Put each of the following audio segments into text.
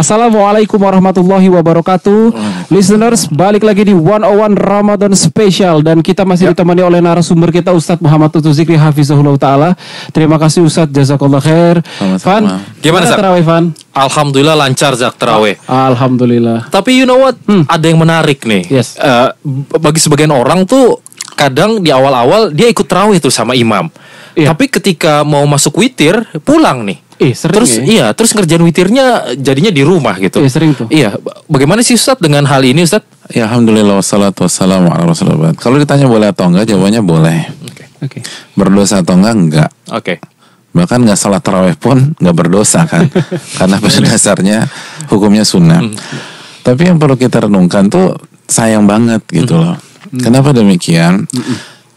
Assalamualaikum warahmatullahi wabarakatuh. Listeners, balik lagi di 101 Ramadan Special dan kita masih ditemani oleh narasumber kita Ustadz Muhammad Tutu Zikri Hafizahullah Ta'ala. Terima kasih Ustadz, jazakallah khair. Sama-sama. Van, Gimana, Zak? terawih Van? Alhamdulillah lancar Zak terawih. Alhamdulillah. Tapi you know what? Ada yang menarik nih. Yes. Eh, b- bagi sebagian orang tuh kadang di awal-awal dia ikut terawih tuh sama imam. Iya. Tapi ketika mau masuk witir pulang nih. Eh, sering terus ya? iya, terus ngerjain witirnya jadinya di rumah gitu. Iya, sering tuh. Iya, ba- bagaimana sih Ustadz dengan hal ini Ustadz? Ya Alhamdulillah wassalatu wassalamu ala rasulullah. Kalau ditanya boleh atau enggak, jawabannya boleh. Oke. Oke. Berdosa atau enggak, enggak. Oke. Bahkan nggak salat taraweh pun nggak berdosa kan. Karena pada dasarnya hukumnya sunnah. Tapi yang perlu kita renungkan tuh sayang banget gitu loh. Kenapa demikian?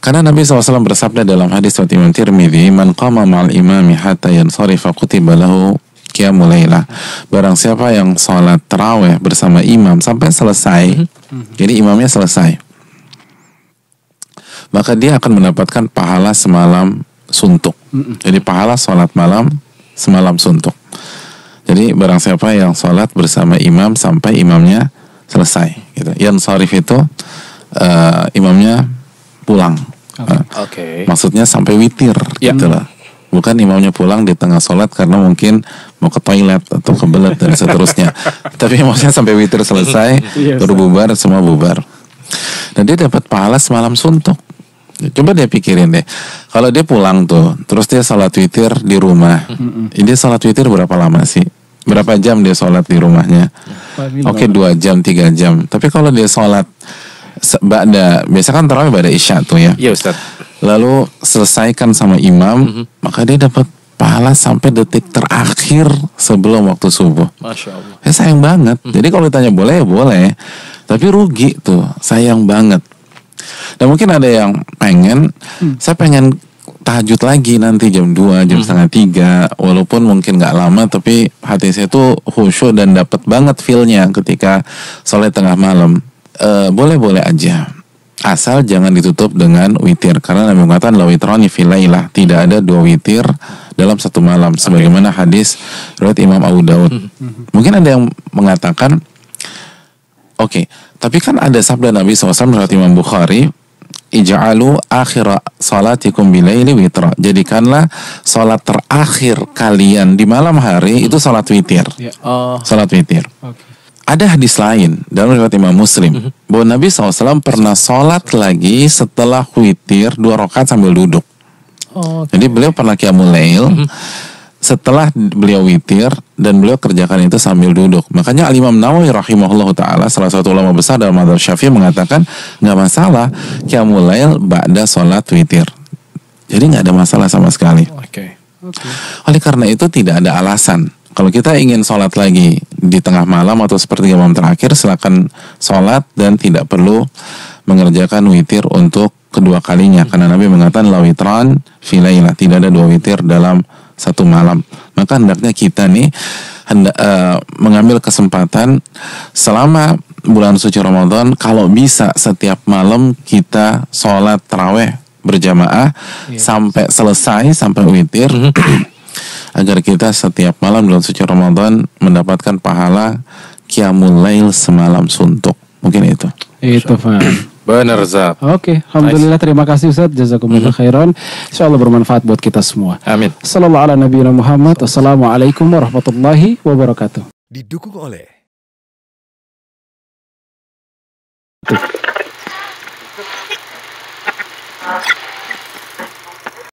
Karena Nabi SAW bersabda dalam hadis riwayat Imam Tirmidzi, "Man qama ma'al imami hatta yansarifa kutiba lahu qiyamul lailah." Barang siapa yang sholat taraweh bersama imam sampai selesai, jadi imamnya selesai, maka dia akan mendapatkan pahala semalam suntuk. Jadi pahala sholat malam semalam suntuk. Jadi barang siapa yang sholat bersama imam sampai imamnya selesai. Gitu. Yang itu eh, imamnya pulang. Oke. maksudnya sampai witir Ya. gitu loh. Bukan imamnya pulang di tengah sholat karena mungkin mau ke toilet atau kebelet dan seterusnya. Tapi maksudnya sampai witir selesai, Iya, baru bubar, semua bubar. Dan dia dapat pahala semalam suntuk. Coba dia pikirin deh, kalau dia pulang tuh, terus dia sholat witir di rumah, dia sholat witir berapa lama sih? Berapa jam dia sholat di rumahnya? Oke dua jam, tiga jam. Tapi kalau dia sholat ba'da, biasa kan tarawih ba'da isya tuh ya. Iya Ustadz. Lalu selesaikan sama imam, maka dia dapat pahala sampai detik terakhir sebelum waktu subuh. Masya Allah. Ya sayang banget. Jadi kalau ditanya boleh ya boleh. Tapi rugi tuh, sayang banget. Dan mungkin ada yang pengen, saya pengen tahajud lagi nanti jam 2, jam setengah tiga. Walaupun mungkin nggak lama, tapi hati saya tuh khusyuk dan dapat banget feelnya ketika sholat tengah malam. Eh, Boleh-boleh aja. Asal jangan ditutup dengan witir karena Nabi mengatakan la witrani fil lailah, tidak ada dua witir dalam satu malam sebagaimana hadis riwayat Imam Abu Daud. Mungkin ada yang mengatakan Oke, tapi kan ada sabda Nabi SAW riwayat Imam Bukhari, Ija'alu akhira salatikum bilaili witra. Jadikanlah salat terakhir kalian di malam hari itu salat witir. Ya. Oh. Salat witir. Oke. Ada hadis lain dalam riwayat Imam Muslim bahwa Nabi SAW pernah sholat lagi setelah witir dua rakaat sambil duduk. Oh. Jadi beliau pernah qiyamul lail setelah beliau witir dan beliau kerjakan itu sambil duduk. Makanya Al Imam Nawawi rahimahullah taala salah satu ulama besar dalam madzhab Syafi'i mengatakan nggak masalah qiyamul lail ba'da sholat witir. Jadi nggak ada masalah sama sekali. Oke. Oke. Oleh karena itu tidak ada alasan. Kalau kita ingin sholat lagi di tengah malam atau seperti malam terakhir, silakan sholat dan tidak perlu mengerjakan witir untuk kedua kalinya. Karena Nabi mengatakan la witran fi lailah. tidak ada dua witir dalam satu malam. Maka hendaknya kita nih hendak eh, mengambil kesempatan selama bulan suci Ramadan kalau bisa setiap malam kita sholat taraweh berjamaah sampai selesai sampai witir agar kita setiap malam bulan suci Ramadan mendapatkan pahala qiyamul lail semalam suntuk. Mungkin itu. Itu Van. Bener Zak. Oke, alhamdulillah terima kasih Ustaz. Jazakumullah khairan. Insyaallah bermanfaat buat kita semua. Amin. Sallallahu ala nabiyina Muhammad. Assalamualaikum warahmatullahi wabarakatuh. didukung oleh